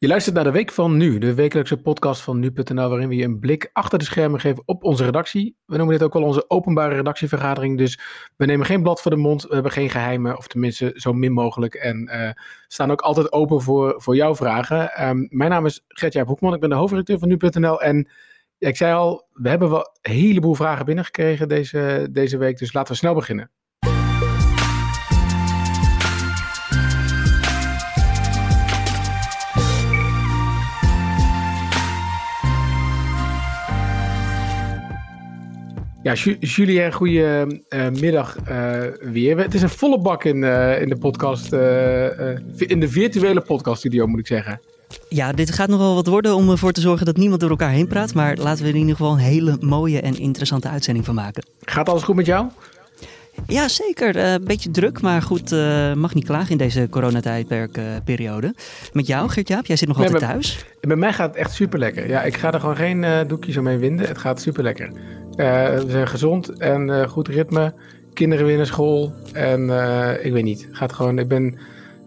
Je luistert naar de Week van Nu, de wekelijkse podcast van nu.nl, waarin we je een blik achter de schermen geven op onze redactie. We noemen dit ook wel onze openbare redactievergadering, dus we nemen geen blad voor de mond, we hebben geen geheimen, of tenminste zo min mogelijk. En uh, staan ook altijd open voor, voor jouw vragen. Um, mijn naam is Gertjaap Hoekman, ik ben de hoofdredacteur van nu.nl en ja, ik zei al, we hebben wel een heleboel vragen binnengekregen deze, deze week, dus laten we snel beginnen. Ja, Julien, goede uh, middag uh, weer. Het is een volle bak in, uh, in de podcast, in de virtuele podcaststudio moet ik zeggen. Ja, dit gaat nog wel wat worden om ervoor te zorgen dat niemand door elkaar heen praat. Maar laten we er in ieder geval een hele mooie en interessante uitzending van maken. Gaat alles goed met jou? Ja, zeker. Een beetje druk, maar goed, mag niet klagen in deze coronatijdperkperiode. Met jou, Geert-Jaap, jij zit nog altijd thuis. Bij mij gaat het echt super lekker. Ja, ik ga er gewoon geen doekjes omheen winden. Het gaat super lekker. Uh, we zijn gezond en uh, goed ritme. Kinderen weer naar school. En uh, ik weet niet. Gaat gewoon. Ik ben.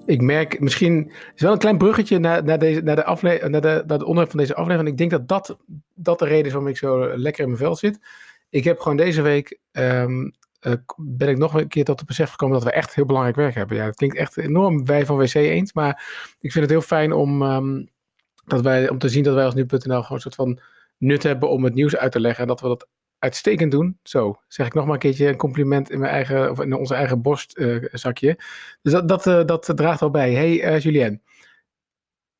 Ik merk misschien. Het is wel een klein bruggetje naar, naar, deze, naar, de afle naar, de, naar het onderwerp van deze aflevering. Ik denk dat, dat dat de reden is waarom ik zo lekker in mijn vel zit. Ik heb gewoon deze week. Um, ben ik nog een keer tot het besef gekomen dat we echt heel belangrijk werk hebben. Ja, het klinkt echt enorm wij van WC eens. Maar ik vind het heel fijn om, um, dat wij, om te zien dat wij als nu.nl gewoon een soort van nut hebben om het nieuws uit te leggen. En dat we dat uitstekend doen. Zo, zeg ik nog maar een keertje een compliment in, mijn eigen, of in onze eigen borstzakje. Uh, dus dat, dat, uh, dat draagt wel bij. Hey Julien,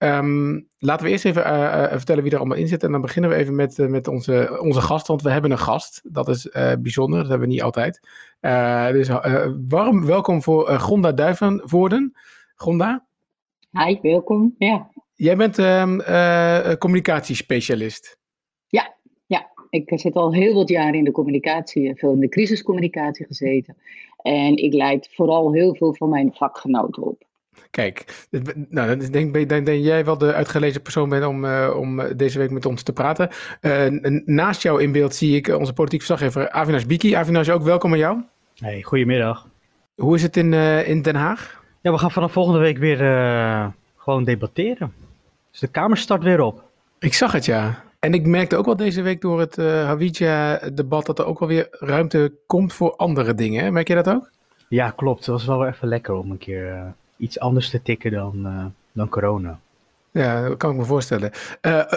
um, laten we eerst even uh, vertellen wie er allemaal in zit. En dan beginnen we even met, met onze, onze gast, want we hebben een gast. Dat is bijzonder, dat hebben we niet altijd. dus warm welkom voor Gonda Duivenvoorden. Gonda? Hi, welkom. Ja. Jij bent um, communicatiespecialist. Ja, ik zit al heel wat jaren in de communicatie, veel in de crisiscommunicatie gezeten. En ik leid vooral heel veel van mijn vakgenoten op. Kijk, nou, dan denk, denk, denk, denk jij wel de uitgelezen persoon bent om, uh, om deze week met ons te praten. Uh, naast jou in beeld zie ik onze politiek verslaggever Avinash Biki. Avinash, ook welkom aan jou. Hey, goedemiddag. Hoe is het in, uh, in Den Haag? Ja, we gaan vanaf volgende week weer gewoon debatteren. Dus de Kamer start weer op. Ik zag het, ja. En ik merkte ook wel deze week door het uh, Hawija-debat dat er ook wel weer ruimte komt voor andere dingen. Merk je dat ook? Ja, klopt. Het was wel even lekker om een keer iets anders te tikken dan, uh, dan corona. Ja, dat kan ik me voorstellen.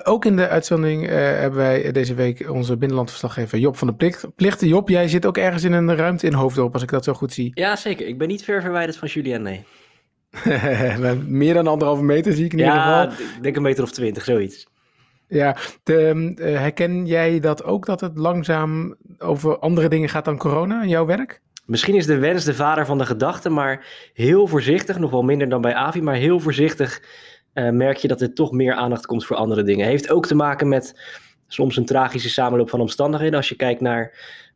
ook in de uitzending hebben wij deze week onze binnenlandverslaggever Job van de Plicht. Plichten, Job, jij zit ook ergens in een ruimte in Hoofddorp, als ik dat zo goed zie. Ja, zeker. Ik ben niet ver verwijderd van Julien, nee. Meer dan anderhalve meter zie ik in ja, ieder geval. Ja, ik denk een meter of twintig, zoiets. Ja, de, uh, herken jij dat ook, dat het langzaam over andere dingen gaat dan corona in jouw werk? Misschien is de wens de vader van de gedachte, maar heel voorzichtig, nog wel minder dan bij Avi, maar heel voorzichtig uh, merk je dat er toch meer aandacht komt voor andere dingen. Heeft ook te maken met soms een tragische samenloop van omstandigheden. Als je kijkt naar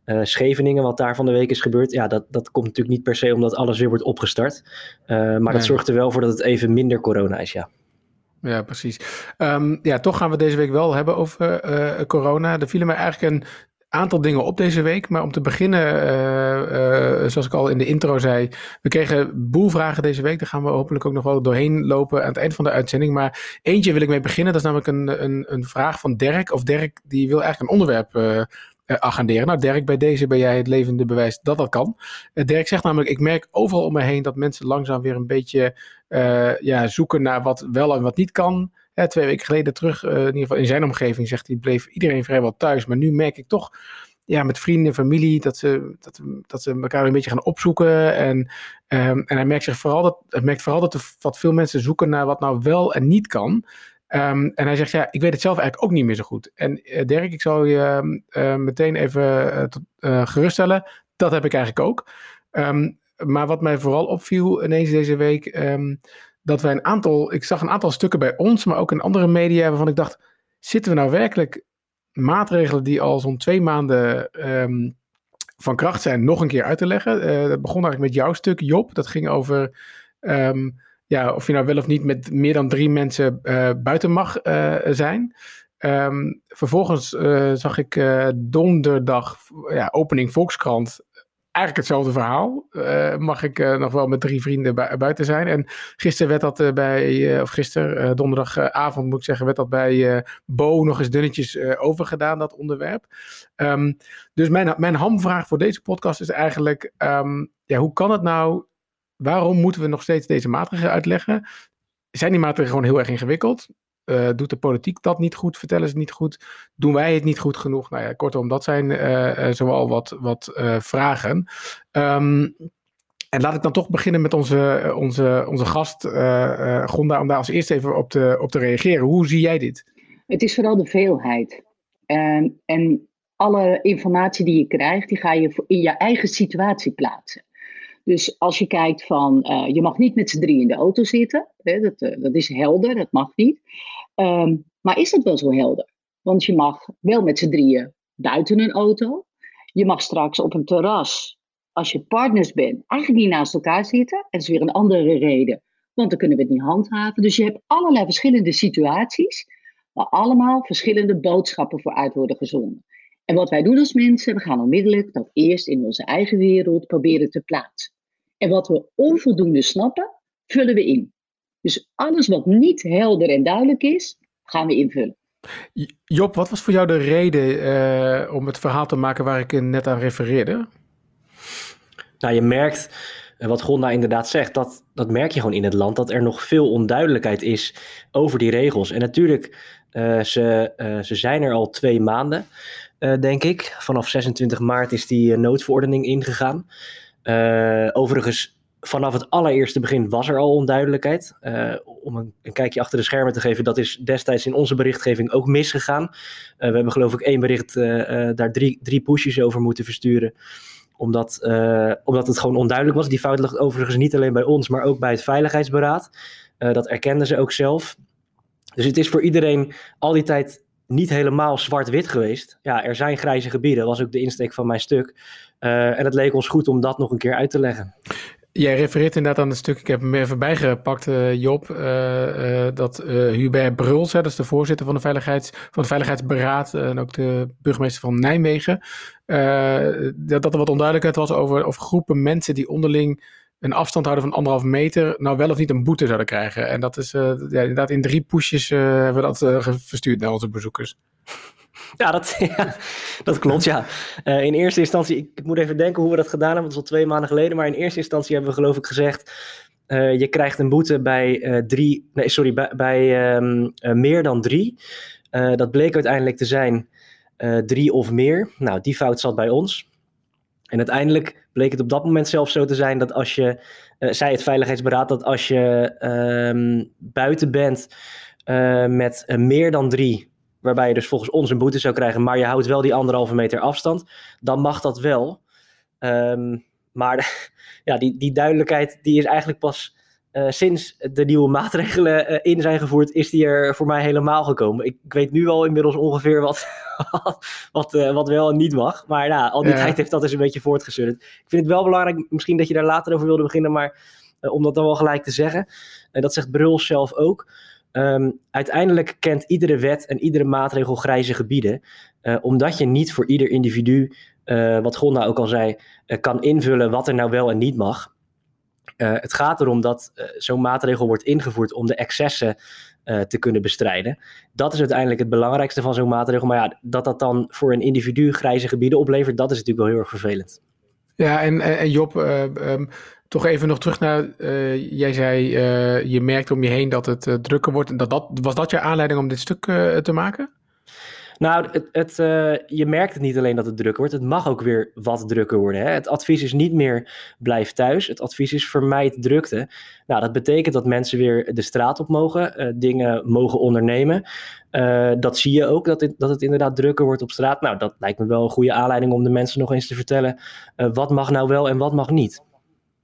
uh, Scheveningen, wat daar van de week is gebeurd, ja, dat, dat komt natuurlijk niet per se omdat alles weer wordt opgestart. maar nee. dat zorgt er wel voor dat het even minder corona is, ja. Ja, precies. Um, ja, toch gaan we deze week wel hebben over uh, corona. Er vielen mij eigenlijk een aantal dingen op deze week. Maar om te beginnen, uh, uh, zoals ik al in de intro zei, we kregen boelvragen deze week. Daar gaan we hopelijk ook nog wel doorheen lopen aan het eind van de uitzending. Maar eentje wil ik mee beginnen. Dat is namelijk een, een, een vraag van Dirk. Of Dirk, die wil eigenlijk een onderwerp uh, agenderen. Nou, Dirk, bij deze ben jij het levende bewijs dat dat kan. Dirk zegt namelijk: Ik merk overal om me heen dat mensen langzaam weer een beetje ja, zoeken naar wat wel en wat niet kan. Twee weken geleden terug, in ieder geval in zijn omgeving, zegt hij: bleef iedereen vrijwel thuis. Maar nu merk ik toch. Ja, met vrienden en familie, dat ze, dat, dat ze elkaar een beetje gaan opzoeken. En, um, en hij merkt, zich vooral dat, merkt vooral dat wat veel mensen zoeken naar wat nou wel en niet kan. Um, en hij zegt, ja, ik weet het zelf eigenlijk ook niet meer zo goed. En uh, Dirk, ik zal je uh, meteen even geruststellen. Dat heb ik eigenlijk ook. Maar wat mij vooral opviel ineens deze week, dat wij een aantal, ik zag een aantal stukken bij ons, maar ook in andere media, waarvan ik dacht, zitten we nou werkelijk maatregelen die al zo'n twee maanden van kracht zijn, nog een keer uit te leggen? dat begon eigenlijk met jouw stuk, Job. Dat ging over ja, of je nou wel of niet met meer dan drie mensen uh, buiten mag uh, zijn. Um, vervolgens zag ik donderdag, ja, opening Volkskrant. Eigenlijk hetzelfde verhaal. Uh, mag ik uh, nog wel met drie vrienden bu buiten zijn. En gisteren werd dat uh, bij, of gisteren, donderdagavond moet ik zeggen, werd dat bij Bo nog eens dunnetjes overgedaan, dat onderwerp. Um, dus mijn, mijn hamvraag voor deze podcast is eigenlijk, um, ja, hoe kan het nou, waarom moeten we nog steeds deze maatregelen uitleggen? Zijn die maatregelen gewoon heel erg ingewikkeld? Uh, doet de politiek dat niet goed? Vertellen ze het niet goed? Doen wij het niet goed genoeg? Nou ja, kortom, dat zijn uh, uh, zoal wat, wat vragen. Um, en laat ik dan toch beginnen met onze, onze, onze gast, Gonda, om daar als eerste even op te, op te reageren. Hoe zie jij dit? Het is vooral de veelheid. En, en alle informatie die je krijgt, die ga je in je eigen situatie plaatsen. Dus als je kijkt van, je mag niet met z'n drie in de auto zitten, hè, dat, dat is helder, dat mag niet. Um, maar is het wel zo helder? Want je mag wel met z'n drieën buiten een auto. Je mag straks op een terras, als je partners bent, eigenlijk niet naast elkaar zitten. Dat is weer een andere reden, want dan kunnen we het niet handhaven. Dus je hebt allerlei verschillende situaties, waar allemaal verschillende boodschappen voor uit worden gezonden. En wat wij doen als mensen, we gaan onmiddellijk dat eerst in onze eigen wereld proberen te plaatsen. En wat we onvoldoende snappen, vullen we in. Dus alles wat niet helder en duidelijk is, gaan we invullen. Job, wat was voor jou de reden uh, om het verhaal te maken waar ik net aan refereerde? Nou, je merkt, eh, wat Gonda inderdaad zegt, dat, dat merk je gewoon in het land, dat er nog veel onduidelijkheid is over die regels. En natuurlijk, uh, ze, uh, ze zijn er al twee maanden, denk ik. Vanaf 26 maart is die noodverordening ingegaan. overigens vanaf het allereerste begin was er al onduidelijkheid. Uh, om een, een, kijkje achter de schermen te geven, dat is destijds in onze berichtgeving ook misgegaan. Uh, we hebben geloof ik één bericht uh, daar drie, drie pushes over moeten versturen. Omdat, omdat het gewoon onduidelijk was. Die fout lag overigens niet alleen bij ons, maar ook bij het Veiligheidsberaad. dat erkenden ze ook zelf. Dus het is voor iedereen al die tijd niet helemaal zwart-wit geweest. Ja, er zijn grijze gebieden, was ook de insteek van mijn stuk. en het leek ons goed om dat nog een keer uit te leggen. Jij refereert inderdaad aan het stuk, ik heb hem even bijgepakt, uh, Job, uh, uh, dat Hubert Bruls, hè, dat is de voorzitter van, de veiligheids, van het Veiligheidsberaad en ook de burgemeester van Nijmegen, dat, dat er wat onduidelijkheid was over of groepen mensen die onderling een afstand houden van anderhalf meter, nou wel of niet een boete zouden krijgen. En dat is ja, inderdaad in drie pushjes hebben we dat verstuurd naar onze bezoekers. Ja, dat, dat klopt, ja. Uh, in eerste instantie, ik, ik, moet even denken hoe we dat gedaan hebben, dat is al twee maanden geleden, maar in eerste instantie hebben we geloof ik gezegd, uh, je krijgt een boete bij uh, drie, nee sorry, bij, bij um, meer dan drie. dat bleek uiteindelijk te zijn drie of meer. Nou, die fout zat bij ons. En uiteindelijk bleek het op dat moment zelfs zo te zijn dat als je, zei het Veiligheidsberaad, dat als je ehm, buiten bent met meer dan drie waarbij je dus volgens ons een boete zou krijgen, maar je houdt wel die anderhalve meter afstand, dan mag dat wel. Um, maar ja, die, die duidelijkheid die is eigenlijk pas uh, sinds de nieuwe maatregelen uh, in zijn gevoerd, is die er voor mij helemaal gekomen. Ik, ik weet nu al inmiddels ongeveer wat, wat, uh, wat wel en niet mag. Maar nou, al die ja. tijd heeft dat dus een beetje voortgesudderd. Ik vind het wel belangrijk, misschien dat je daar later over wilde beginnen, maar om dat dan wel gelijk te zeggen. dat zegt Bruls zelf ook. Um, uiteindelijk kent iedere wet en iedere maatregel grijze gebieden, uh, omdat je niet voor ieder individu, uh, wat Gonda ook al zei, uh, kan invullen wat er nou wel en niet mag. het gaat erom dat zo'n maatregel wordt ingevoerd om de excessen te kunnen bestrijden. Dat is uiteindelijk het belangrijkste van zo'n maatregel. Maar ja, dat dat dan voor een individu grijze gebieden oplevert, dat is natuurlijk wel heel erg vervelend. Ja, en, en Job, um, toch even nog terug naar, uh, jij zei, uh, je merkt om je heen dat het uh, drukker wordt. Dat, dat, was dat je aanleiding om dit stuk te maken? Nou, het, het, je merkt het niet alleen dat het drukker wordt, het mag ook weer wat drukker worden. Hè? Het advies is niet meer blijf thuis, het advies is vermijd drukte. Nou, dat betekent dat mensen weer de straat op mogen, dingen mogen ondernemen. dat zie je ook, dat het, dat het inderdaad drukker wordt op straat. Nou, dat lijkt me wel een goede aanleiding om de mensen nog eens te vertellen, wat mag nou wel en wat mag niet.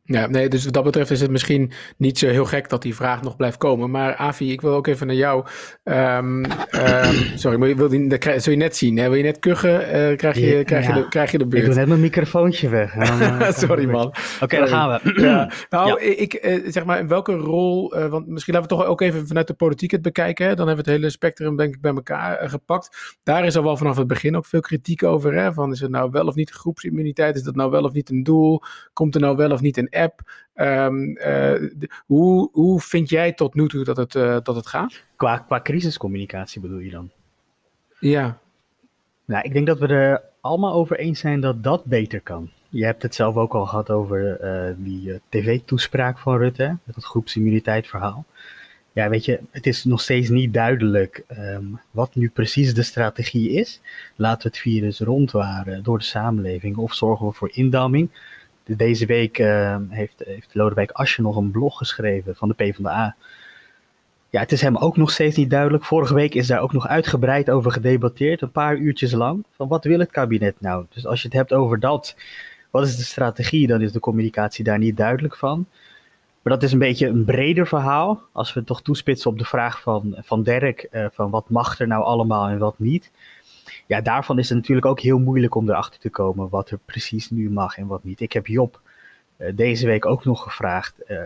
Ja, nee, dus wat dat betreft is het misschien niet zo heel gek dat die vraag nog blijft komen. Maar Avi, ik wil ook even naar jou. Um, um, sorry, maar wil die, dat zul je net zien. Hè? Wil je net kuchen, uh, krijg, je, krijg, je de, krijg je de beurt. Ik doe net mijn microfoontje weg. Dan, uh, sorry man. Oké, okay, dan gaan we. ja. Nou, ja. ik uh, zeg maar, in welke rol, want misschien laten we toch ook even vanuit de politiek het bekijken. Hè? Dan hebben we het hele spectrum denk ik bij elkaar gepakt. Daar is al wel vanaf het begin ook veel kritiek over. Hè? Van is het nou wel of niet groepsimmuniteit? Is dat nou wel of niet een doel? Komt er nou wel of niet een app. Um, uh, hoe, hoe vind jij tot nu toe dat het, uh, dat het gaat? Qua, qua crisiscommunicatie bedoel je dan? Ja. Nou, ik denk dat we er allemaal over eens zijn dat dat beter kan. Je hebt het zelf ook al gehad over uh, die tv-toespraak van Rutte, met het groepsimmuniteit verhaal. Ja, weet je, het is nog steeds niet duidelijk um, wat nu precies de strategie is. Laten we het virus rondwaren door de samenleving of zorgen we voor indamming? Deze week uh, heeft, heeft Lodewijk Asje nog een blog geschreven van de PvdA. Ja, het is hem ook nog steeds niet duidelijk. Vorige week is daar ook nog uitgebreid over gedebatteerd, een paar uurtjes lang. Van wat wil het kabinet nou? Dus als je het hebt over dat, wat is de strategie, dan is de communicatie daar niet duidelijk van. Maar dat is een beetje een breder verhaal. Als we toch toespitsen op de vraag van, van Dirk, uh, van wat mag er nou allemaal en wat niet ja, daarvan is het natuurlijk ook heel moeilijk om erachter te komen wat er precies nu mag en wat niet. Ik heb Job uh, deze week ook nog gevraagd: uh,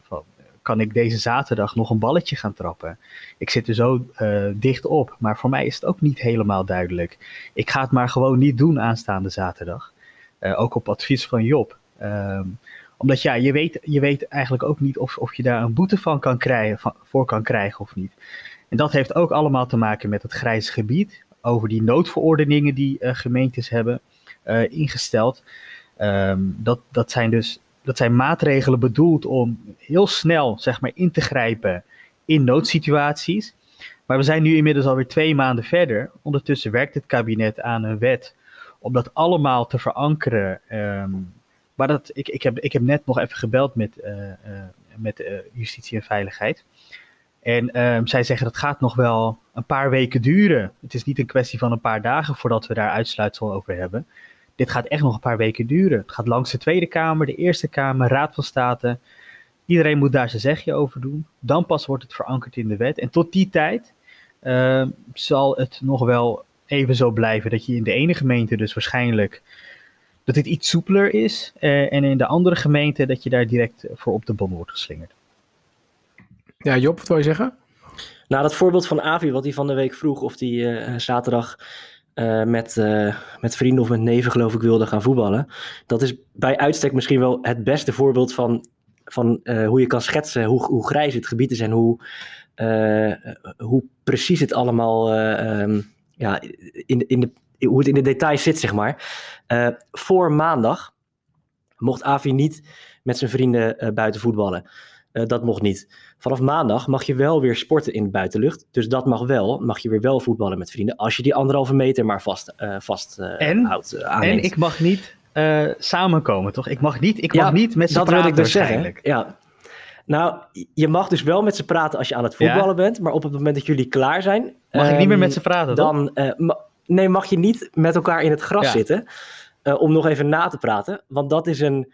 van, kan ik deze zaterdag nog een balletje gaan trappen? Ik zit er zo uh, dicht op, maar voor mij is het ook niet helemaal duidelijk. Ik ga het maar gewoon niet doen aanstaande zaterdag. ook op advies van Job. Um, omdat ja, je weet, je weet eigenlijk ook niet of, of je daar een boete van kan krijgen, voor kan krijgen of niet. En dat heeft ook allemaal te maken met het grijze gebied over die noodverordeningen die uh, gemeentes hebben uh, ingesteld. Um, dat, dat zijn dus dat zijn maatregelen bedoeld om heel snel zeg maar, in te grijpen in noodsituaties. Maar we zijn nu inmiddels alweer twee maanden verder. Ondertussen werkt het kabinet aan een wet om dat allemaal te verankeren. Um, maar dat, ik, ik, heb, ik heb net nog even gebeld met, uh, met Justitie en Veiligheid. En um, zij zeggen dat gaat nog wel een paar weken duren. Het is niet een kwestie van een paar dagen voordat we daar uitsluitsel over hebben. Dit gaat echt nog een paar weken duren. Het gaat langs de Tweede Kamer, de Eerste Kamer, Raad van State. Iedereen moet daar zijn zegje over doen. Dan pas wordt het verankerd in de wet. En tot die tijd uh, zal het nog wel even zo blijven dat je in de ene gemeente dus waarschijnlijk dat dit iets soepeler is. Uh, en in de andere gemeente dat je daar direct voor op de bon wordt geslingerd. Ja, Job, wat wil je zeggen? Nou, dat voorbeeld van Avi, wat hij van de week vroeg of hij uh, zaterdag uh, met, met vrienden of met neven, geloof ik, wilde gaan voetballen. Dat is bij uitstek misschien wel het beste voorbeeld van, van hoe je kan schetsen hoe, hoe grijs het gebied is en hoe, hoe precies het allemaal um, ja, in, in de, hoe het in de details zit, zeg maar. voor maandag mocht Avi niet met zijn vrienden buiten voetballen. Dat mocht niet. Vanaf maandag mag je wel weer sporten in de buitenlucht. Dus dat mag wel. Mag je weer wel voetballen met vrienden. Als je die anderhalve meter maar vast, uh, vast uh, en, houdt. En ik mag niet samenkomen, toch? Ik mag niet, ik mag ja, niet met ze praten Dat wil ik dus zeggen. Ja. Nou, je mag dus wel met ze praten als je aan het voetballen ja. bent. Maar op het moment dat jullie klaar zijn... Mag um, ik niet meer met ze praten, dan, ma Nee, mag je niet met elkaar in het gras ja. zitten. om nog even na te praten. Want dat is een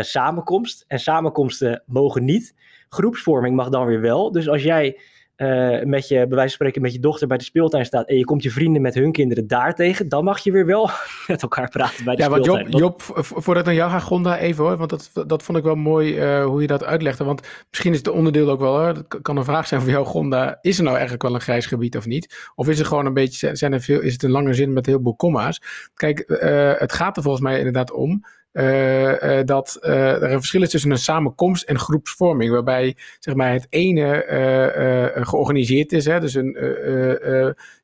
samenkomst. En samenkomsten mogen niet groepsvorming mag dan weer wel. Dus als jij uh, met je, bij wijze van spreken, met je dochter bij de speeltuin staat en je komt je vrienden met hun kinderen daar tegen, dan mag je weer wel met elkaar praten bij de ja, speeltuin. Ja, Job, Job, voordat ik naar jou ga, Gonda, even hoor, want dat, dat vond ik wel mooi uh, hoe je dat uitlegde. Want misschien is het onderdeel ook wel, hoor, dat kan een vraag zijn voor jou, Gonda, is er nou eigenlijk wel een grijs gebied of niet? Of is er gewoon een beetje, zijn er veel, is het een lange zin met heel veel komma's? Kijk, uh, het gaat er volgens mij inderdaad om uh, uh, dat uh, er een verschil is tussen een samenkomst en groepsvorming, waarbij zeg maar, het ene georganiseerd is. Hè, dus een,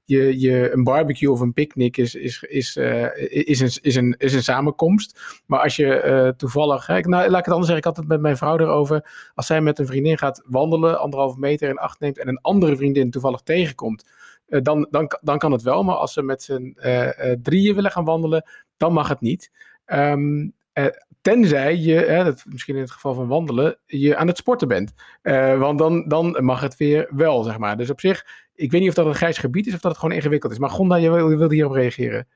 je, je, een barbecue of een picknick is, is, is, is, een, is, een, is een samenkomst. Maar als je toevallig, hè, nou, laat ik het anders zeggen, ik had het met mijn vrouw erover. Als zij met een vriendin gaat wandelen, anderhalve meter in acht neemt en een andere vriendin toevallig tegenkomt. Dan, dan, dan kan het wel, maar als ze met z'n drieën willen gaan wandelen, dan mag het niet. Um, uh, tenzij je, hè, dat, misschien in het geval van wandelen, je aan het sporten bent. Uh, want dan, dan mag het weer wel, zeg maar. Dus op zich, ik weet niet of dat een grijs gebied is of dat het gewoon ingewikkeld is. Maar Gonda, je wilde wil hierop reageren.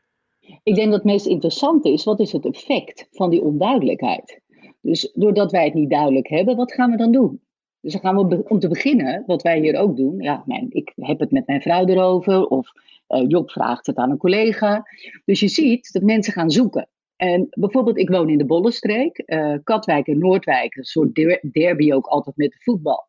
Ik denk dat het meest interessante is, wat is het effect van die onduidelijkheid? Dus doordat wij het niet duidelijk hebben, wat gaan we dan doen? Dus dan gaan we om te beginnen, wat wij hier ook doen. Ja, mijn, ik heb het met mijn vrouw erover, of uh, Job vraagt het aan een collega. Dus je ziet dat mensen gaan zoeken. En bijvoorbeeld, ik woon in de Bollenstreek, uh, Katwijk en Noordwijk, een soort derby ook altijd met de voetbal.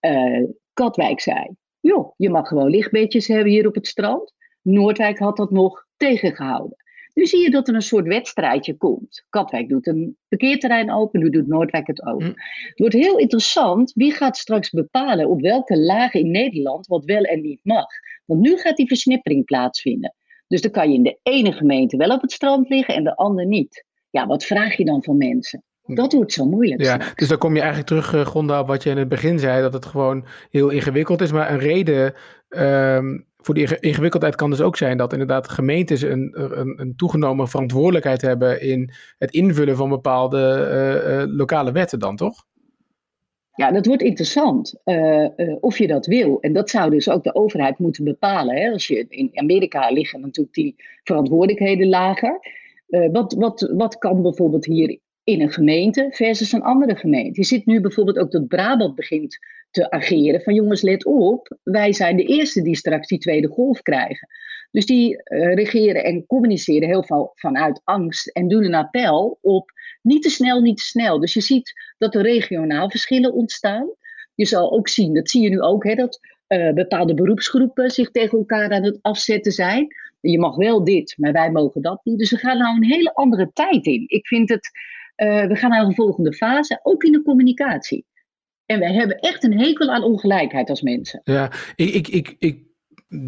Uh, Katwijk zei, joh, je mag gewoon lichtbedjes hebben hier op het strand. Noordwijk had dat nog tegengehouden. Nu zie je dat er een soort wedstrijdje komt. Katwijk doet een parkeerterrein open, nu doet Noordwijk het open. Hm. Het wordt heel interessant, wie gaat straks bepalen op welke lagen in Nederland wat wel en niet mag. Want nu gaat die versnippering plaatsvinden. Dus dan kan je in de ene gemeente wel op het strand liggen en de andere niet. Ja, wat vraag je dan van mensen? Dat wordt zo moeilijk. Ja, dus dan kom je eigenlijk terug, uh, Gonda, op wat je in het begin zei, dat het gewoon heel ingewikkeld is. Maar een reden um, voor die ingewikkeldheid kan dus ook zijn dat inderdaad gemeentes een, een, een toegenomen verantwoordelijkheid hebben in het invullen van bepaalde uh, uh, lokale wetten dan, toch? Ja, dat wordt interessant uh, of je dat wil. En dat zou dus ook de overheid moeten bepalen. Hè? Als je in Amerika liggen natuurlijk die verantwoordelijkheden lager. Uh, wat, wat, wat kan bijvoorbeeld hier in een gemeente versus een andere gemeente? Je ziet nu bijvoorbeeld ook dat Brabant begint te ageren. Van jongens, let op, wij zijn de eerste die straks die tweede golf krijgen. Dus die regeren en communiceren heel veel vanuit angst en doen een appel op niet te snel, niet te snel. Dus je ziet dat er regionaal verschillen ontstaan. Je zal ook zien, dat zie je nu ook, hè, dat uh, bepaalde beroepsgroepen zich tegen elkaar aan het afzetten zijn. Je mag wel dit, maar wij mogen dat niet. Dus we gaan nou een hele andere tijd in. Ik vind het, uh, we gaan naar een volgende fase, ook in de communicatie. En wij hebben echt een hekel aan ongelijkheid als mensen. Ja, ik, ik, ik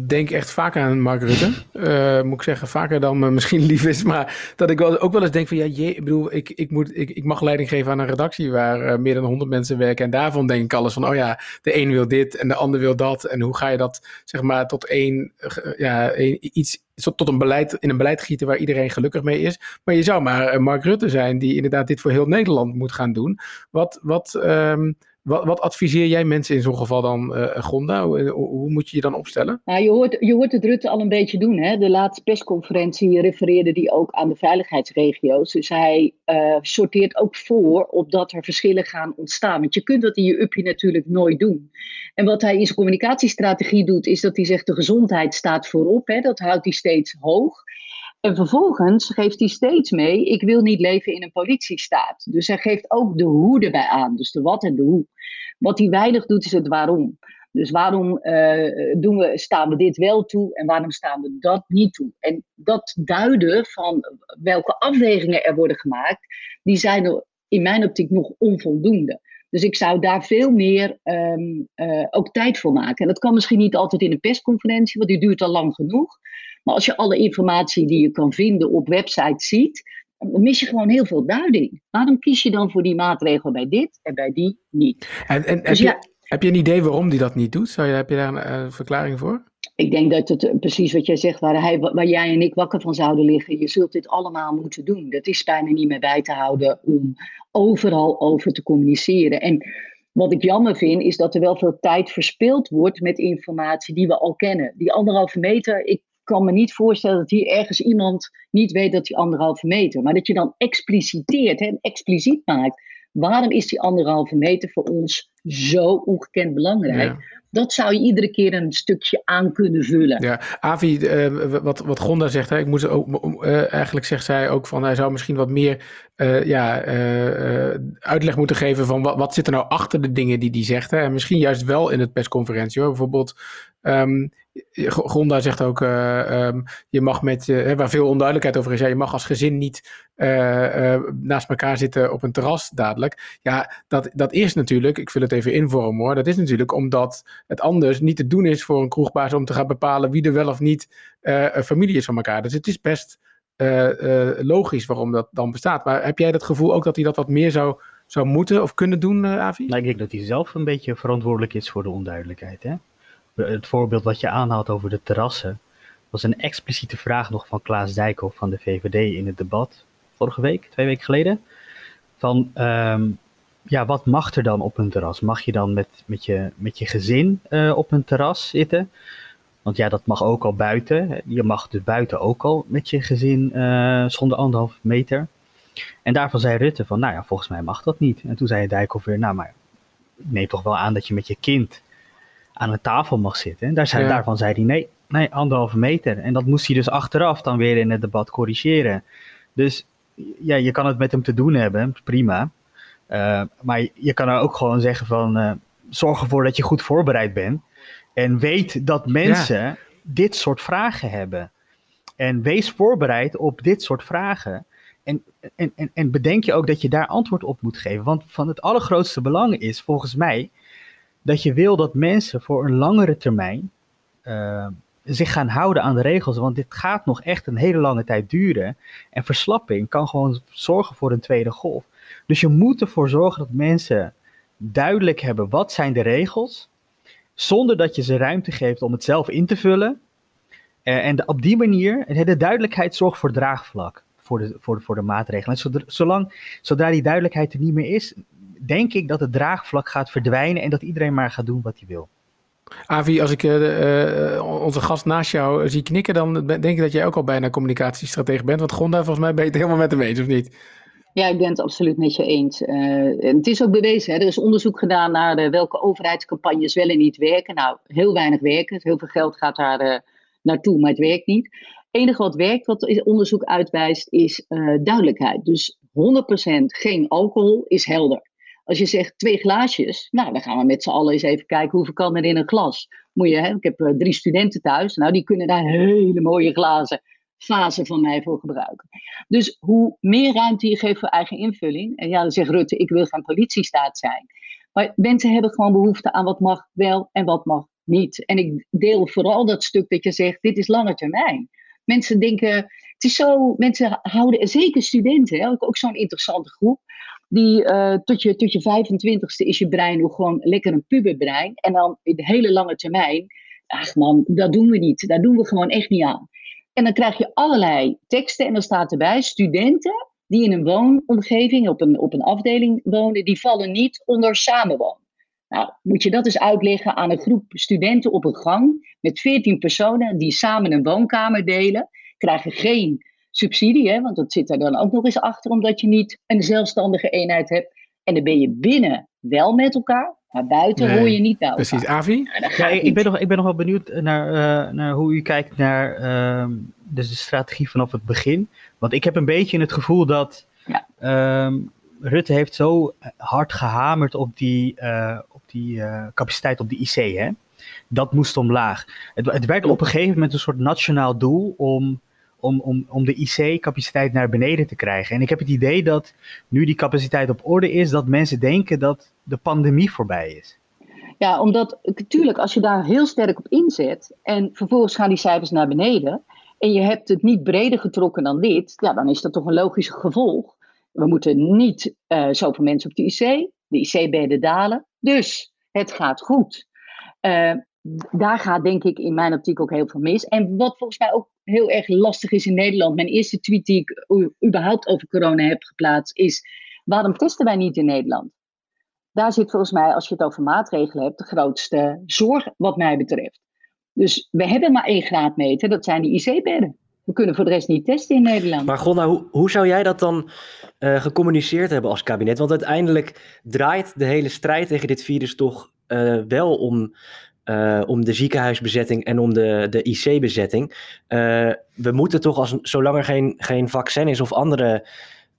denk echt vaak aan Mark Rutte. Uh, moet ik zeggen, vaker dan me misschien lief is. Maar dat ik wel, ook wel eens denk van ja, je, ik bedoel, ik, ik, moet, ik, ik mag leiding geven aan een redactie waar uh, meer dan 100 mensen werken. En daarvan denk ik alles van, oh ja, de een wil dit en de ander wil dat. En hoe ga je dat, zeg maar, tot één, uh, ja, iets, tot een beleid, in een beleid gieten waar iedereen gelukkig mee is. Maar je zou maar Mark Rutte zijn die inderdaad dit voor heel Nederland moet gaan doen. Wat, wat, um, wat, wat, adviseer jij mensen in zo'n geval dan, uh, Gonda? Hoe, hoe, moet je je dan opstellen? Nou, je, hoort, je hoort het Rutte al een beetje doen. Hè? De laatste persconferentie refereerde hij ook aan de veiligheidsregio's. Dus hij uh, sorteert ook voor op dat er verschillen gaan ontstaan. Want je kunt dat in je uppie natuurlijk nooit doen. En wat hij in zijn communicatiestrategie doet, is dat hij zegt de gezondheid staat voorop. Hè? Dat houdt hij steeds hoog. En vervolgens geeft hij steeds mee, ik wil niet leven in een politiestaat. Dus hij geeft ook de hoe erbij aan, dus de wat en de hoe. Wat hij weinig doet is het waarom. Dus waarom uh, doen we, staan we dit wel toe en waarom staan we dat niet toe? En dat duiden van welke afwegingen er worden gemaakt, die zijn in mijn optiek nog onvoldoende. Dus ik zou daar veel meer um, uh, ook tijd voor maken. En dat kan misschien niet altijd in een persconferentie, want die duurt al lang genoeg. Maar als je alle informatie die je kan vinden op websites ziet, dan mis je gewoon heel veel duiding. Waarom kies je dan voor die maatregel bij dit en bij die niet? En, en dus heb, ja, je, heb je een idee waarom die dat niet doet? Zou je, heb je daar een uh, verklaring voor? Ik denk dat het precies wat jij zegt, waar, hij, waar jij en ik wakker van zouden liggen. Je zult dit allemaal moeten doen. Dat is bijna niet meer bij te houden om overal over te communiceren. En wat ik jammer vind, is dat er wel veel tijd verspild wordt met informatie die we al kennen. Die anderhalve meter, ik kan me niet voorstellen dat hier ergens iemand niet weet dat die anderhalve meter. Maar dat je dan expliciteert en expliciet maakt. Waarom is die anderhalve meter voor ons zo ongekend belangrijk? Dat zou je iedere keer een stukje aan kunnen vullen. Ja, Avi, uh, wat, wat Gonda zegt, hè, ik moet ook, uh, eigenlijk zegt zij ook van hij zou misschien wat meer uh, ja, uitleg moeten geven van wat, wat zit er nou achter de dingen die hij zegt. Hè? En misschien juist wel in het persconferentie hoor. Bijvoorbeeld Um, Gonda zegt ook, uh, um, je mag met, uh, waar veel onduidelijkheid over is, je mag als gezin niet uh, naast elkaar zitten op een terras dadelijk. Ja, dat, dat is natuurlijk, ik wil het even invormen hoor, dat is natuurlijk omdat het anders niet te doen is voor een kroegbaas om te gaan bepalen wie er wel of niet familie is van elkaar. Dus het is best logisch waarom dat dan bestaat. Maar heb jij het gevoel ook dat hij dat wat meer zou, zou moeten of kunnen doen, Avi? Nou, ik denk dat hij zelf een beetje verantwoordelijk is voor de onduidelijkheid, hè? Het voorbeeld wat je aanhaalt over de terrassen, was een expliciete vraag nog van Klaas Dijkhoff van de VVD in het debat vorige week, twee weken geleden. Van um, ja, wat mag er dan op een terras? Mag je dan met, met, je, met je gezin uh, op een terras zitten? Want ja, dat mag ook al buiten. Je mag dus buiten ook al met je gezin uh, zonder anderhalf meter. En daarvan zei Rutte van, nou ja, volgens mij mag dat niet. En toen zei Dijkhoff weer, nou maar neem toch wel aan dat je met je kind aan een tafel mag zitten. En daar zei, daarvan zei hij nee, nee, anderhalve meter. En dat moest hij dus achteraf dan weer in het debat corrigeren. Dus ja, je kan het met hem te doen hebben, prima. Uh, maar je kan er ook gewoon zeggen van, uh, zorg ervoor dat je goed voorbereid bent. En weet dat mensen dit soort vragen hebben. En wees voorbereid op dit soort vragen. En, en, en, en bedenk je ook dat je daar antwoord op moet geven. Want van het allergrootste belang is volgens mij dat je wil dat mensen voor een langere termijn uh, zich gaan houden aan de regels. Want dit gaat nog echt een hele lange tijd duren. En verslapping kan gewoon zorgen voor een tweede golf. Dus je moet ervoor zorgen dat mensen duidelijk hebben wat zijn de regels. Zonder dat je ze ruimte geeft om het zelf in te vullen. Uh, en de, op die manier, de duidelijkheid zorgt voor draagvlak voor de, voor de, voor de maatregelen. En zolang, zodra die duidelijkheid er niet meer is, denk ik dat het draagvlak gaat verdwijnen en dat iedereen maar gaat doen wat hij wil. Avi, als ik uh, uh, onze gast naast jou zie knikken, dan denk ik dat jij ook al bijna communicatiestratege bent. Want Gonda, volgens mij ben je het helemaal met hem eens, of niet? Ja, ik ben het absoluut met je eens. Uh, het is ook bewezen, hè? er is onderzoek gedaan naar welke overheidscampagnes wel en niet werken. Nou, heel weinig werken, heel veel geld gaat daar naartoe, maar het werkt niet. Het enige wat werkt, wat onderzoek uitwijst, is duidelijkheid. Dus 100% geen alcohol is helder. Als je zegt twee glaasjes, nou dan gaan we met z'n allen eens even kijken hoeveel kan er in een glas. Moet je, hè? Ik heb uh, drie studenten thuis, nou die kunnen daar hele mooie glazen fase van mij voor gebruiken. Dus hoe meer ruimte je geeft voor eigen invulling, en ja dan zegt Rutte, ik wil geen politiestaat zijn. Maar mensen hebben gewoon behoefte aan wat mag wel en wat mag niet. En ik deel vooral dat stuk dat je zegt, dit is lange termijn. Mensen denken, het is zo, mensen houden, zeker studenten, ook zo'n interessante groep, die uh, tot, je, tot je 25ste is je brein nog gewoon lekker een puberbrein. En dan in de hele lange termijn, ach man, dat doen we niet. Daar doen we gewoon echt niet aan. En dan krijg je allerlei teksten en dan staat erbij, studenten die in een woonomgeving, op een, op een afdeling wonen, die vallen niet onder samenwonen. Nou, moet je dat eens uitleggen aan een groep studenten op een gang met 14 personen die samen een woonkamer delen, krijgen geen subsidie, hè, want dat zit er dan ook nog eens achter, omdat je niet een zelfstandige eenheid hebt. En dan ben je binnen wel met elkaar, maar buiten hoor je niet bij elkaar. Precies, Avi? Ja, ik, ben nog, ik ben nog wel benieuwd naar, uh, naar hoe u kijkt naar uh, dus de strategie vanaf het begin. Want ik heb een beetje het gevoel dat ja. um, Rutte heeft zo hard gehamerd op die, uh, op die uh, capaciteit op de IC. Hè? Dat moest omlaag. Het, het werd op een gegeven moment een soort nationaal doel om om, om, om de IC-capaciteit naar beneden te krijgen. En ik heb het idee dat nu die capaciteit op orde is, dat mensen denken dat de pandemie voorbij is. Ja, omdat natuurlijk als je daar heel sterk op inzet en vervolgens gaan die cijfers naar beneden en je hebt het niet breder getrokken dan dit, ja, dan is dat toch een logisch gevolg. We moeten niet uh, zoveel mensen op de IC, de IC-bedden dalen, dus het gaat goed. Uh, daar gaat denk ik in mijn optiek ook heel veel mis. En wat volgens mij ook heel erg lastig is in Nederland. Mijn eerste tweet die ik überhaupt over corona heb geplaatst is: waarom testen wij niet in Nederland? Daar zit volgens mij, als je het over maatregelen hebt, de grootste zorg wat mij betreft. Dus we hebben maar één graadmeter, dat zijn de IC-bedden. We kunnen voor de rest niet testen in Nederland. Maar Gonna, hoe, hoe zou jij dat dan uh, gecommuniceerd hebben als kabinet? Want uiteindelijk draait de hele strijd tegen dit virus toch uh, wel om uh, om de ziekenhuisbezetting en om de, de IC-bezetting. Uh, we moeten toch, als, zolang er geen, geen vaccin is of andere,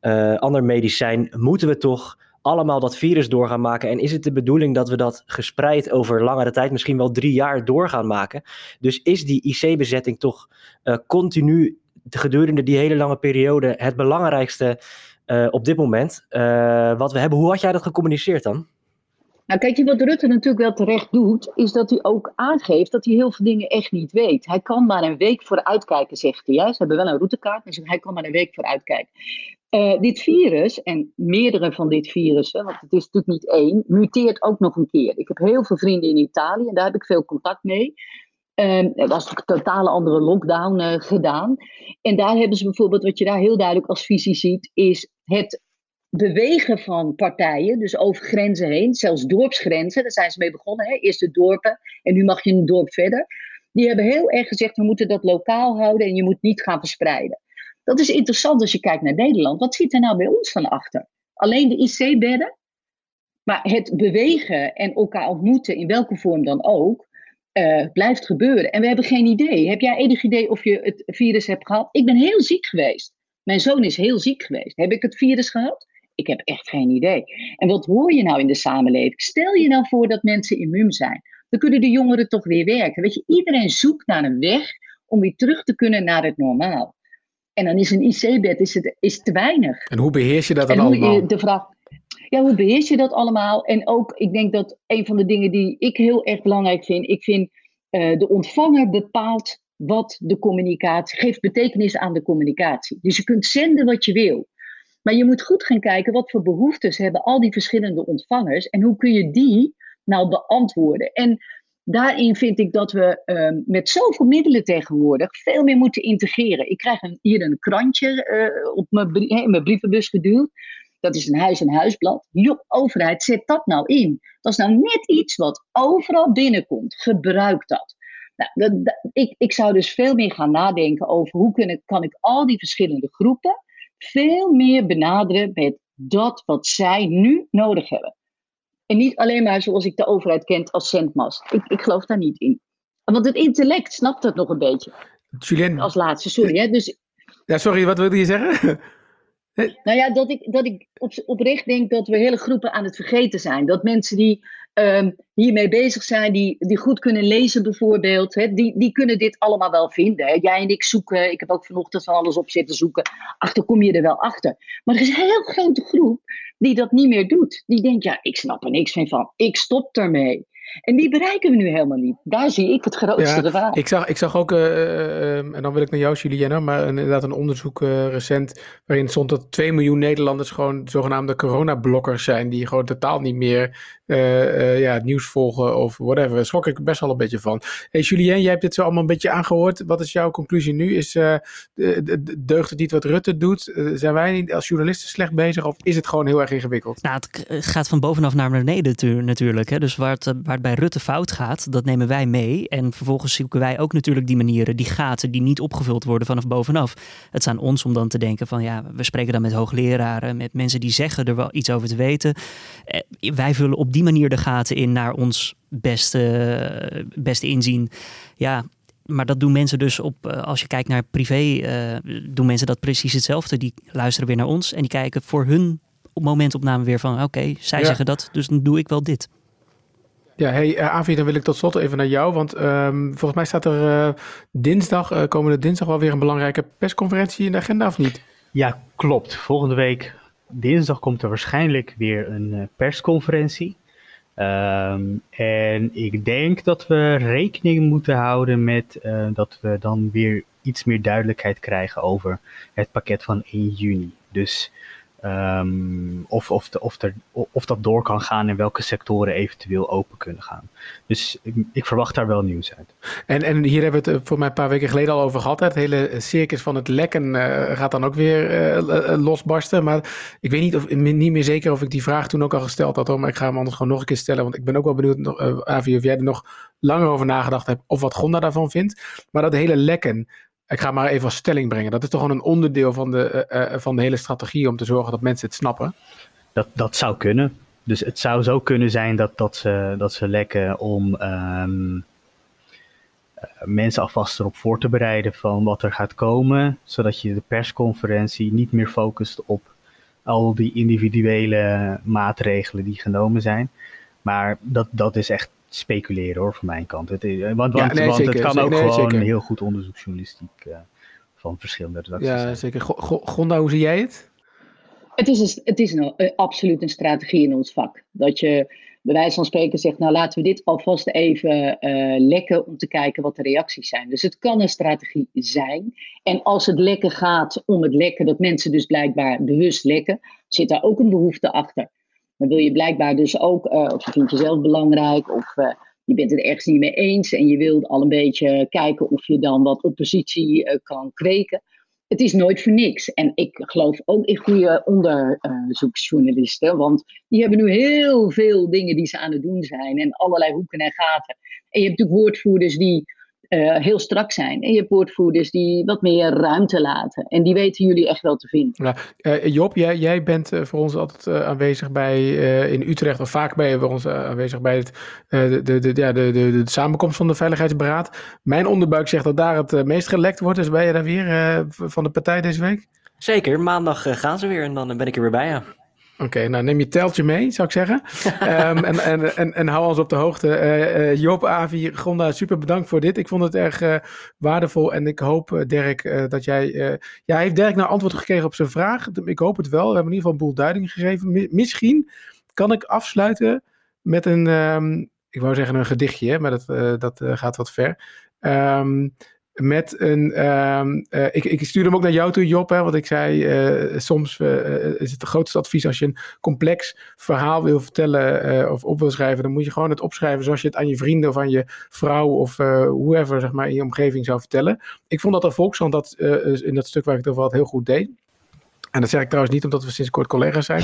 uh, ander medicijn, moeten we toch allemaal dat virus door gaan maken. En is het de bedoeling dat we dat gespreid over langere tijd, misschien wel drie jaar, door gaan maken? Dus is die IC-bezetting toch continu gedurende die hele lange periode het belangrijkste op dit moment wat we hebben? Hoe had jij dat gecommuniceerd dan? Nou, kijk, wat Rutte natuurlijk wel terecht doet, is dat hij ook aangeeft dat hij heel veel dingen echt niet weet. Hij kan maar een week vooruitkijken, zegt hij. Ze hebben wel een routekaart, maar hij kan maar een week vooruitkijken. Uh, dit virus, en meerdere van dit virus, want het is natuurlijk niet één, muteert ook nog een keer. Ik heb heel veel vrienden in Italië en daar heb ik veel contact mee. Uh, er was een totale andere lockdown uh, gedaan. En daar hebben ze bijvoorbeeld, wat je daar heel duidelijk als visie ziet, is het bewegen van partijen, dus over grenzen heen, zelfs dorpsgrenzen, daar zijn ze mee begonnen, hè? eerst de dorpen en nu mag je een dorp verder. Die hebben heel erg gezegd, we moeten dat lokaal houden en je moet niet gaan verspreiden. Dat is interessant als je kijkt naar Nederland. Wat zit er nou bij ons van achter? Alleen de IC-bedden? Maar het bewegen en elkaar ontmoeten, in welke vorm dan ook, uh, blijft gebeuren. En we hebben geen idee. Heb jij enig idee of je het virus hebt gehad? Ik ben heel ziek geweest. Mijn zoon is heel ziek geweest. Heb ik het virus gehad? Ik heb echt geen idee. En wat hoor je nou in de samenleving? Stel je nou voor dat mensen immuun zijn. Dan kunnen de jongeren toch weer werken. Weet je, iedereen zoekt naar een weg om weer terug te kunnen naar het normaal. En dan is een IC-bed is het, is te weinig. En hoe beheers je dat dan allemaal? De vraag, ja, hoe beheers je dat allemaal? En ook, ik denk dat een van de dingen die ik heel erg belangrijk vind, ik vind uh, de ontvanger bepaalt wat de communicatie, geeft betekenis aan de communicatie. Dus je kunt zenden wat je wil. Maar je moet goed gaan kijken wat voor behoeftes hebben al die verschillende ontvangers en hoe kun je die nou beantwoorden. En daarin vind ik dat we uh, met zoveel middelen tegenwoordig veel meer moeten integreren. Ik krijg een, hier een krantje uh, op mijn, in mijn brievenbus geduwd. Dat is een huis- en huisblad. Joh, overheid, zet dat nou in. Dat is nou net iets wat overal binnenkomt. Gebruik dat. Nou, ik, ik zou dus veel meer gaan nadenken over hoe kan kan ik al die verschillende groepen veel meer benaderen met dat wat zij nu nodig hebben. En niet alleen maar zoals ik de overheid kent als zendmast. Ik, ik geloof daar niet in. Want het intellect snapt dat nog een beetje. Julien. Als laatste, sorry. Hè? Dus, ja, sorry, wat wilde je zeggen? Nou ja, dat ik, dat ik op, oprecht denk dat we hele groepen aan het vergeten zijn. Dat mensen die um, hiermee bezig zijn, die, die goed kunnen lezen bijvoorbeeld, hè, die, die kunnen dit allemaal wel vinden. Hè. Jij en ik zoeken, ik heb ook vanochtend van alles op zitten zoeken. Achter kom je er wel achter. Maar er is een heel grote groep die dat niet meer doet. Die denkt, ja, ik snap er niks van. Ik stop ermee. En die bereiken we nu helemaal niet. Daar zie ik het grootste ja, gevaar. Ik zag, ik zag ook, uh, en dan wil ik naar jou, Juliana, maar inderdaad een onderzoek uh, recent waarin stond dat 2 miljoen Nederlanders gewoon zogenaamde coronablokkers zijn, die gewoon totaal niet meer uh, ja, het nieuws volgen of whatever. Daar schrok ik best wel een beetje van. Hey Julien, jij hebt dit zo allemaal een beetje aangehoord. Wat is jouw conclusie nu? Is, deugt het niet wat Rutte doet? zijn wij niet als journalisten slecht bezig of is het gewoon heel erg ingewikkeld? Nou, het gaat van bovenaf naar beneden natuurlijk. Hè? Dus waar het, waar het bij Rutte fout gaat, dat nemen wij mee. En vervolgens zoeken wij ook natuurlijk die manieren, die gaten die niet opgevuld worden vanaf bovenaf. Het is aan ons om dan te denken van ja, we spreken dan met hoogleraren, met mensen die zeggen er wel iets over te weten. Wij vullen op die manier de gaten in naar ons beste, beste inzien. Ja, maar dat doen mensen dus op, eh, als je kijkt naar privé, uh, doen mensen dat precies hetzelfde. Die luisteren weer naar ons en die kijken voor hun momentopname weer van oké, zij zeggen dat, dus dan doe ik wel dit. Ja, hey uh, Avi, dan wil ik tot slot even naar jou. Want um, volgens mij staat er dinsdag, komende dinsdag wel weer een belangrijke persconferentie in de agenda, of niet? Ja, klopt. Volgende week dinsdag komt er waarschijnlijk weer een persconferentie. Um, en ik denk dat we rekening moeten houden met dat we dan weer iets meer duidelijkheid krijgen over het pakket van 1 juni. Dus Um, of, of, de, of, of dat door kan gaan en welke sectoren eventueel open kunnen gaan. Dus ik, ik, verwacht daar wel nieuws uit. En, en hier hebben we het eh, voor mij een paar weken geleden al over gehad. Het hele circus van het lekken uh, gaat dan ook weer uh, losbarsten. Maar ik weet niet, of, niet meer zeker of ik die vraag toen ook al gesteld had. Hoor, maar ik ga hem anders gewoon nog een keer stellen. Want ik ben ook wel benieuwd, Avi, of jij er nog langer over nagedacht hebt. Of wat Gonda daarvan vindt. Maar dat hele lekken ik ga maar even als stelling brengen. Dat is toch gewoon een onderdeel van de, uh, van de hele strategie om te zorgen dat mensen het snappen? Dat, dat zou kunnen. Dus het zou zo kunnen zijn dat, dat, ze, dat ze lekken om um, mensen alvast erop voor te bereiden van wat er gaat komen. Zodat je de persconferentie niet meer focust op al die individuele maatregelen die genomen zijn. Maar dat, dat is echt speculeren hoor, van mijn kant. Het, want want, want het kan ook gewoon heel goed onderzoeksjournalistiek uh, van verschillende redacties Ja, zijn. zeker. Gonda, hoe zie jij het? Het is, een, het is een, uh, absoluut een strategie in ons vak. Dat je bij wijze van spreken zegt, nou laten we dit alvast even uh, lekken om te kijken wat de reacties zijn. Dus het kan een strategie zijn. En als het lekken gaat om het lekken, dat mensen dus blijkbaar bewust lekken, zit daar ook een behoefte achter. Dan wil je blijkbaar dus ook, of je vindt jezelf belangrijk, of uh, je bent het ergens niet mee eens en je wilt al een beetje kijken of je dan wat oppositie uh, kan kweken. Het is nooit voor niks. En ik geloof ook in goede onderzoeksjournalisten, want die hebben nu heel veel dingen die ze aan het doen zijn en allerlei hoeken en gaten. En je hebt natuurlijk woordvoerders die uh, heel strak zijn. En je hebt woordvoerders die wat meer ruimte laten. En die weten jullie echt wel te vinden. Ja, uh, Job, jij, jij bent voor ons altijd aanwezig bij in Utrecht, of vaak ben je voor ons aanwezig bij het, de, de, de, ja, de, de, de, samenkomst van de Veiligheidsberaad. Mijn onderbuik zegt dat daar het meest gelekt wordt. Dus ben je daar weer van de partij deze week? Zeker, maandag gaan ze weer en dan ben ik er weer bij, ja. Oké, nou neem je teltje mee, zou ik zeggen. um, en, en, en, en hou ons op de hoogte. Uh, uh, Joop, Avi, Gonda, super bedankt voor dit. Ik vond het erg uh, waardevol en ik hoop, Dirk, dat jij... ja, heeft Dirk nou antwoord gekregen op zijn vraag? Ik hoop het wel. We hebben in ieder geval een boel duiding gegeven. Misschien kan ik afsluiten met een... Um, ik wou zeggen een gedichtje, maar dat, dat gaat wat ver. Um, met een. Um, uh, ik, ik stuurde hem ook naar jou toe, Job. Hè, want ik zei: uh, soms uh, is het het grootste advies als je een complex verhaal wil vertellen of op wil schrijven. Dan moet je gewoon het opschrijven zoals je het aan je vrienden of aan je vrouw of whoever zeg maar, in je omgeving zou vertellen. Ik vond dat de Volkskrant dat in dat stuk waar ik het over had heel goed deed. En dat zeg ik trouwens niet omdat we sinds kort collega's zijn.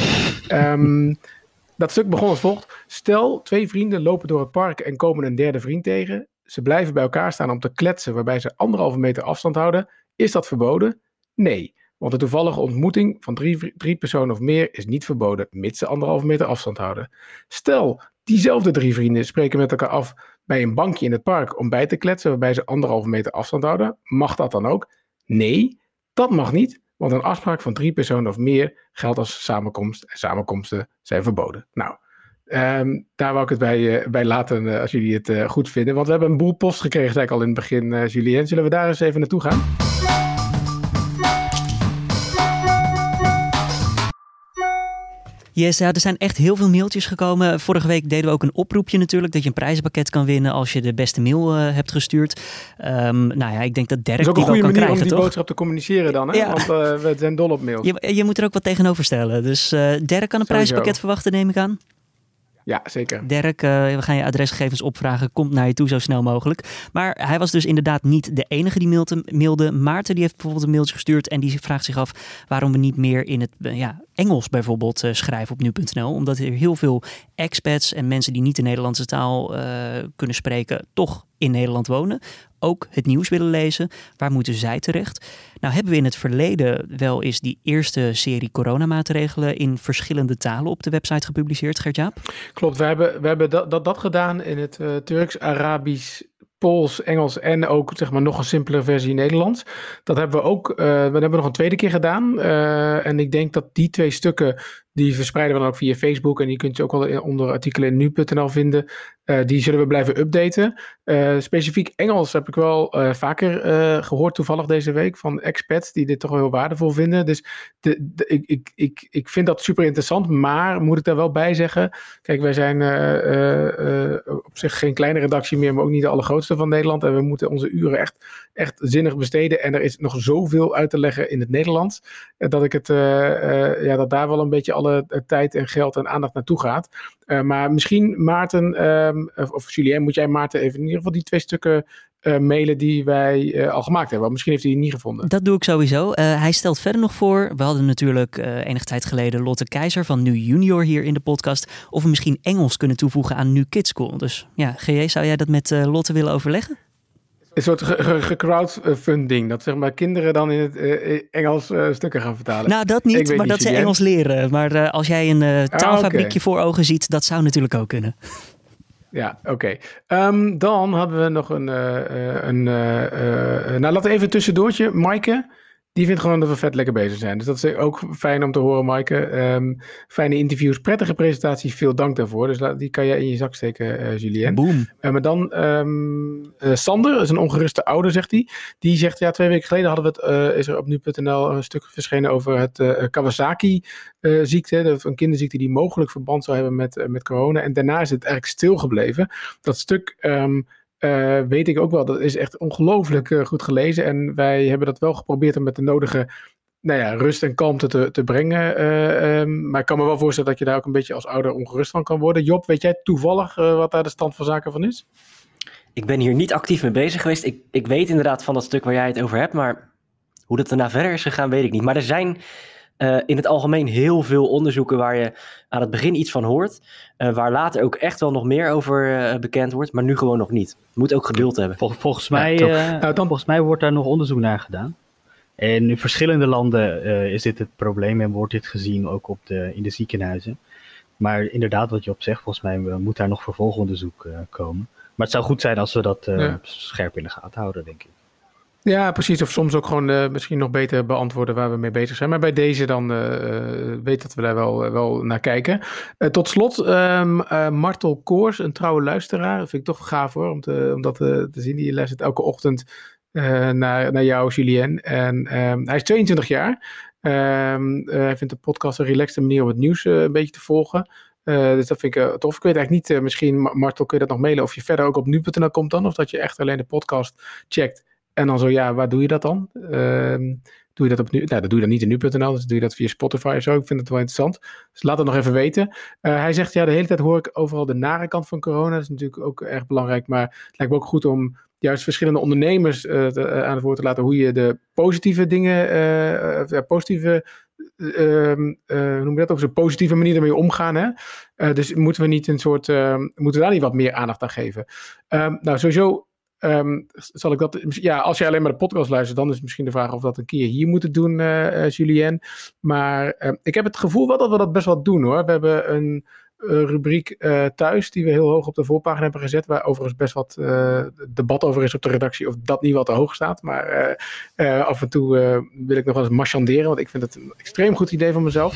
Um, dat stuk begon als volgt. Stel, twee vrienden lopen door het park en komen een derde vriend tegen ze blijven bij elkaar staan om te kletsen waarbij ze anderhalve meter afstand houden. Is dat verboden? Nee, want de toevallige ontmoeting van drie, drie personen of meer is niet verboden, mits ze anderhalve meter afstand houden. Stel, diezelfde drie vrienden spreken met elkaar af bij een bankje in het park om bij te kletsen waarbij ze anderhalve meter afstand houden. Mag dat dan ook? Nee, dat mag niet, want een afspraak van drie personen of meer geldt als samenkomst en samenkomsten zijn verboden. Nou, Um, daar wou ik het bij, uh, bij laten, uh, als jullie het uh, goed vinden. Want we hebben een boel post gekregen, zei ik al in het begin, Julien. Zullen we daar eens even naartoe gaan? Yes, ja, er zijn echt heel veel mailtjes gekomen. Vorige week deden we ook een oproepje natuurlijk, dat je een prijzenpakket kan winnen als je de beste mail hebt gestuurd. Um, nou ja, ik denk dat Dirk dat is ook een goede manier krijgen, om die toch? boodschap te communiceren dan, hè? Ja. Want we zijn dol op mails. Je, je, moet er ook wat tegenover stellen. Dus Dirk kan een prijzenpakket verwachten, neem ik aan. Ja, zeker. Dirk, uh, we gaan je adresgegevens opvragen. Komt naar je toe zo snel mogelijk. Maar hij was dus inderdaad niet de enige die mailde. Maarten die heeft bijvoorbeeld een mailtje gestuurd. En die vraagt zich af waarom we niet meer in het ja, Engels bijvoorbeeld uh, schrijven op nu.nl. Omdat er heel veel expats en mensen die niet de Nederlandse taal kunnen spreken, toch in Nederland wonen. Ook het nieuws willen lezen. Waar moeten zij terecht? Nou hebben we in het verleden wel eens die eerste serie coronamaatregelen in verschillende talen op de website gepubliceerd, Gertjaap? Klopt, we hebben, we hebben dat, dat, dat gedaan in het uh, Turks, Arabisch, Pools, Engels en ook zeg maar nog een simpele versie Nederlands. Dat hebben we ook, uh, hebben nog een tweede keer gedaan. Uh, en ik denk dat die twee stukken die verspreiden we dan ook via Facebook en die kunt je ook wel onder artikelen in nu.nl vinden. Uh, die zullen we blijven updaten. Uh, specifiek Engels heb ik wel vaker gehoord toevallig deze week van expats die dit toch wel heel waardevol vinden. Dus de, ik, ik, ik, ik vind dat super interessant, maar moet ik daar wel bij zeggen. Kijk, wij zijn op zich geen kleine redactie meer, maar ook niet de allergrootste van Nederland. En we moeten onze uren echt, echt zinnig besteden. En er is nog zoveel uit te leggen in het Nederlands. dat ik het, ja, dat daar wel een beetje alle eh, tijd en geld en aandacht naartoe gaat. Uh, maar misschien Maarten, um, of Julien, moet jij Maarten even in ieder geval die twee stukken uh, mailen die wij al gemaakt hebben. Want misschien heeft hij die niet gevonden. Dat doe ik sowieso. hij stelt verder nog voor. We hadden natuurlijk enige tijd geleden Lotte Keizer van Nu Junior hier in de podcast. Of we misschien Engels kunnen toevoegen aan Nu Kids School. Dus ja, GJ, zou jij dat met Lotte willen overleggen? Een soort gecrowdfunding. Dat zeg maar kinderen dan in het uh, Engels uh, stukken gaan vertalen. Nou, dat niet, maar dat ze Engels leren. Maar uh, als jij een ah, taalfabriekje okay. voor ogen ziet, dat zou natuurlijk ook kunnen. Ja, oké. Okay. Um, dan hebben we nog een... een nou, we even tussendoortje. Maaike, die vindt gewoon dat we vet lekker bezig zijn. Dus dat is ook fijn om te horen, Maaike. Um, fijne interviews, prettige presentaties. Veel dank daarvoor. Dus die kan je in je zak steken, uh, Julien. Boom. Uh, maar dan um, uh, Sander, is een ongeruste ouder, zegt hij. Die zegt, ja, twee weken geleden hadden we het, is er op nu.nl een stuk verschenen over het Kawasaki-ziekte. een kinderziekte die mogelijk verband zou hebben met, met corona. En daarna is het eigenlijk stilgebleven. Dat stuk... Um, uh, weet ik ook wel. Dat is echt ongelooflijk uh, goed gelezen. En wij hebben dat wel geprobeerd om met de nodige nou ja, rust en kalmte te, te brengen. Uh, um, maar ik kan me wel voorstellen dat je daar ook een beetje als ouder ongerust van kan worden. Job, weet jij toevallig wat daar de stand van zaken van is? Ik ben hier niet actief mee bezig geweest. Ik, ik weet inderdaad van dat stuk waar jij het over hebt. Maar hoe dat daarna verder is gegaan, weet ik niet. Maar er zijn in het algemeen heel veel onderzoeken waar je aan het begin iets van hoort. waar later ook echt wel nog meer over bekend wordt, maar nu gewoon nog niet. Moet ook geduld hebben. volgens, mij, nou, dan... volgens mij wordt daar nog onderzoek naar gedaan. En in verschillende landen is dit het probleem en wordt dit gezien ook op de, in de ziekenhuizen. Maar inderdaad, wat je op zegt, volgens mij moet daar nog vervolgonderzoek komen. Maar het zou goed zijn als we dat scherp in de gaten houden, denk ik. Ja, precies. Of soms ook gewoon uh, misschien nog beter beantwoorden waar we mee bezig zijn. Maar bij deze dan uh, weet dat we daar wel, wel naar kijken. tot slot, um, Martel Koors, een trouwe luisteraar. Dat vind ik toch gaaf hoor, om, te, om dat te zien. Die luistert elke ochtend naar, naar jou, Julien. En um, hij is 22 jaar. Um, hij vindt de podcast een relaxte manier om het nieuws een beetje te volgen. Dus dat vind ik tof. Ik weet eigenlijk niet, misschien Martel, kun je dat nog mailen of je verder ook op nu.nl komt dan? Of dat je echt alleen de podcast checkt en dan zo, ja, waar doe je dat dan? Ehm, doe je dat op nu? Nou, dat doe je dan niet in nu.nl, dus doe je dat via Spotify of zo. Ik vind het wel interessant. Dus laat het nog even weten. Uh, hij zegt, ja, de hele tijd hoor ik overal de nare kant van corona. Dat is natuurlijk ook erg belangrijk, maar het lijkt me ook goed om juist verschillende ondernemers te, uh, aan het woord te laten hoe je de positieve dingen, positieve, ehm, hoe noem je dat, op zo'n positieve manier ermee omgaan. Hè? dus moeten we niet een soort, ehm, moeten we daar niet wat meer aandacht aan geven? nou, sowieso Um, zal ik dat, ja, als je alleen maar de podcast luistert, dan is het misschien de vraag of we dat een keer hier moeten doen, uh, Julien. Maar uh, ik heb het gevoel wel dat we dat best wel doen hoor. We hebben een rubriek uh, thuis die we heel hoog op de voorpagina hebben gezet. Waar overigens best wat debat over is op de redactie of dat niet wat te hoog staat. Maar af en toe wil ik nog wel eens marchanderen, want ik vind het een extreem goed idee van mezelf.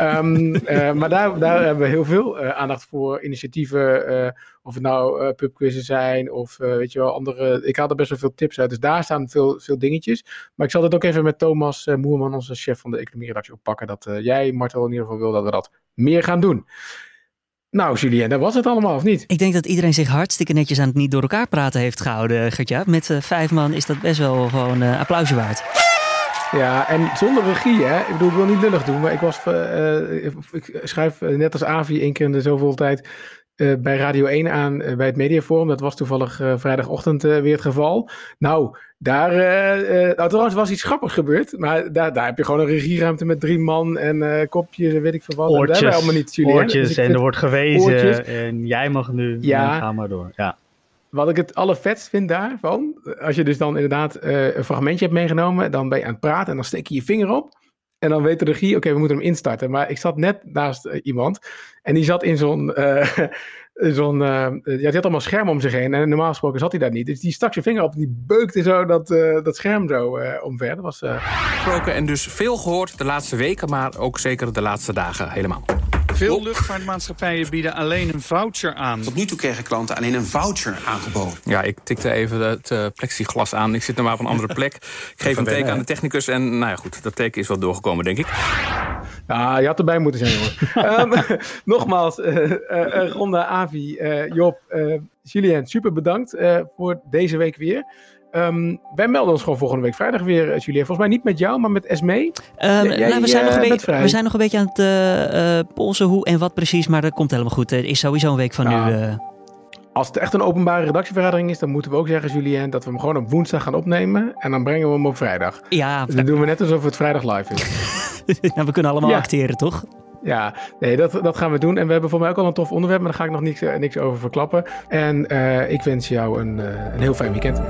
um, maar daar, daar hebben we heel veel aandacht voor. Initiatieven, of het nou pubquizzen zijn of weet je wel, andere. Ik haal er best wel veel tips uit. Dus daar staan veel, veel dingetjes. Maar ik zal het ook even met Thomas Moerman, onze chef van de economie-redactie, oppakken. Dat jij, Martel, in ieder geval wil dat we dat meer gaan doen. Nou, Julien, dat was het allemaal, of niet? Ik denk dat iedereen zich hartstikke netjes aan het niet door elkaar praten heeft gehouden, Gertja. Met uh, vijf man is dat best wel gewoon uh, applausje waard. Ja, en zonder regie, hè. Ik bedoel, ik wil niet lullig doen, maar ik was... Uh, ik schrijf net als Avi één keer in de zoveel tijd uh, bij Radio 1 aan uh, bij het Mediaforum. Dat was toevallig uh, vrijdagochtend weer het geval. Nou, daar, nou, trouwens was iets grappigs gebeurd. Maar daar, daar heb je gewoon een regieruimte met drie man en kopjes en weet ik veel wat. Oortjes, en daar allemaal niet, Julien. Oortjes dus en er wordt gewezen oortjes. en jij mag nu, ja, ga maar door. Ja. Wat ik het allervetst vind daarvan, als je dus dan inderdaad een fragmentje hebt meegenomen, dan ben je aan het praten en dan steek je je vinger op. En dan weet de regie, oké, we moeten hem instarten. Maar ik zat net naast uh, iemand en die zat in zo'n... Uh, zo'n uh, ja, die had allemaal schermen om zich heen. En normaal gesproken zat hij daar niet. Dus die stak zijn vinger op en die beukte zo dat, dat scherm zo omver. Dat was... Gesproken en dus veel gehoord de laatste weken, maar ook zeker de laatste dagen helemaal. Veel luchtvaartmaatschappijen bieden alleen een voucher aan. Tot nu toe kregen klanten alleen een voucher aangeboden. Ja, ik tikte even het uh, plexiglas aan. Ik zit nu maar op een andere plek. Ik geef een teken aan de technicus en nou ja goed, dat teken is wel doorgekomen, denk ik. Ja, je had erbij moeten zijn, hoor. um, nogmaals, uh, uh, Ronda, Avi, Job, Julien, super bedankt voor deze week weer. Um, wij melden ons gewoon volgende week vrijdag weer, Julien. Volgens mij niet met jou, maar met Esmee. Um, jij, nou, we, zijn nog een beetje, we zijn nog een beetje aan het uh, polsen hoe en wat precies, maar dat komt helemaal goed. Het is sowieso een week van nu. Uh... Als het echt een openbare redactievergadering is, dan moeten we ook zeggen, Julien, dat we hem gewoon op woensdag gaan opnemen. En dan brengen we hem op vrijdag. Ja. Dus dan doen we net alsof het vrijdag live is. nou, we kunnen allemaal ja. acteren, toch? Ja, nee, dat, dat gaan we doen. En we hebben voor mij ook al een tof onderwerp, maar daar ga ik nog niks, niks over verklappen. En uh, ik wens jou een, uh, een heel fijn weekend.